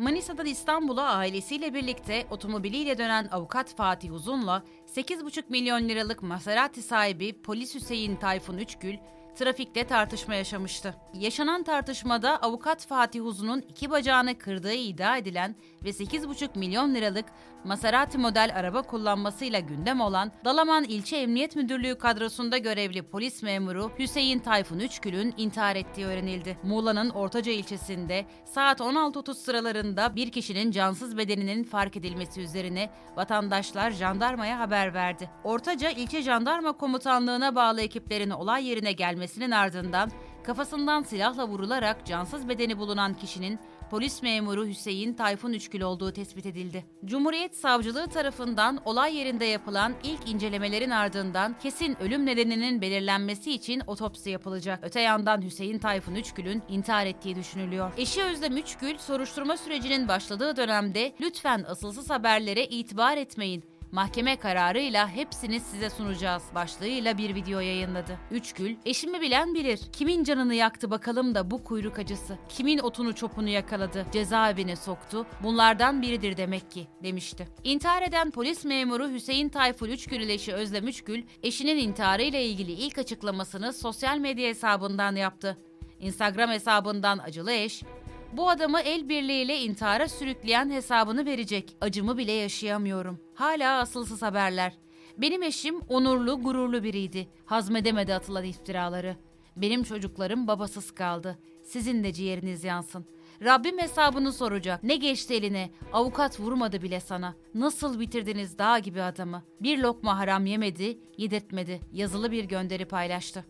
Manisa'dan İstanbul'a ailesiyle birlikte otomobiliyle dönen avukat Fatih Uzun'la 8,5 milyon liralık Maserati sahibi polis Hüseyin Tayfun Üçgül trafikte tartışma yaşamıştı. Yaşanan tartışmada avukat Fatih Uzun'un iki bacağını kırdığı iddia edilen ve 8,5 milyon liralık Maserati model araba kullanmasıyla gündem olan Dalaman İlçe Emniyet Müdürlüğü kadrosunda görevli polis memuru Hüseyin Tayfun Üçgül'ün intihar ettiği öğrenildi. Muğla'nın Ortaca ilçesinde saat 16.30 sıralarında bir kişinin cansız bedeninin fark edilmesi üzerine vatandaşlar jandarmaya haber verdi. Ortaca İlçe Jandarma Komutanlığı'na bağlı ekiplerin olay yerine gelmesinin ardından kafasından silahla vurularak cansız bedeni bulunan kişinin polis memuru Hüseyin Tayfun Üçgül olduğu tespit edildi. Cumhuriyet Savcılığı tarafından olay yerinde yapılan ilk incelemelerin ardından kesin ölüm nedeninin belirlenmesi için otopsi yapılacak. Öte yandan Hüseyin Tayfun Üçgül'ün intihar ettiği düşünülüyor. Eşi Özlem Üçgül soruşturma sürecinin başladığı dönemde lütfen asılsız haberlere itibar etmeyin mahkeme kararıyla hepsini size sunacağız başlığıyla bir video yayınladı. Üçgül, eşimi bilen bilir. Kimin canını yaktı bakalım da bu kuyruk acısı. Kimin otunu çopunu yakaladı, cezaevine soktu. Bunlardan biridir demek ki demişti. İntihar eden polis memuru Hüseyin Tayfur Üçgül ile eşi Özlem Üçgül, eşinin intiharı ile ilgili ilk açıklamasını sosyal medya hesabından yaptı. Instagram hesabından acılı eş, bu adamı el birliğiyle intihara sürükleyen hesabını verecek. Acımı bile yaşayamıyorum. Hala asılsız haberler. Benim eşim onurlu, gururlu biriydi. Hazmedemedi atılan iftiraları. Benim çocuklarım babasız kaldı. Sizin de ciğeriniz yansın. Rabbim hesabını soracak. Ne geçti eline? Avukat vurmadı bile sana. Nasıl bitirdiniz dağ gibi adamı? Bir lokma haram yemedi, yedirtmedi. Yazılı bir gönderi paylaştı.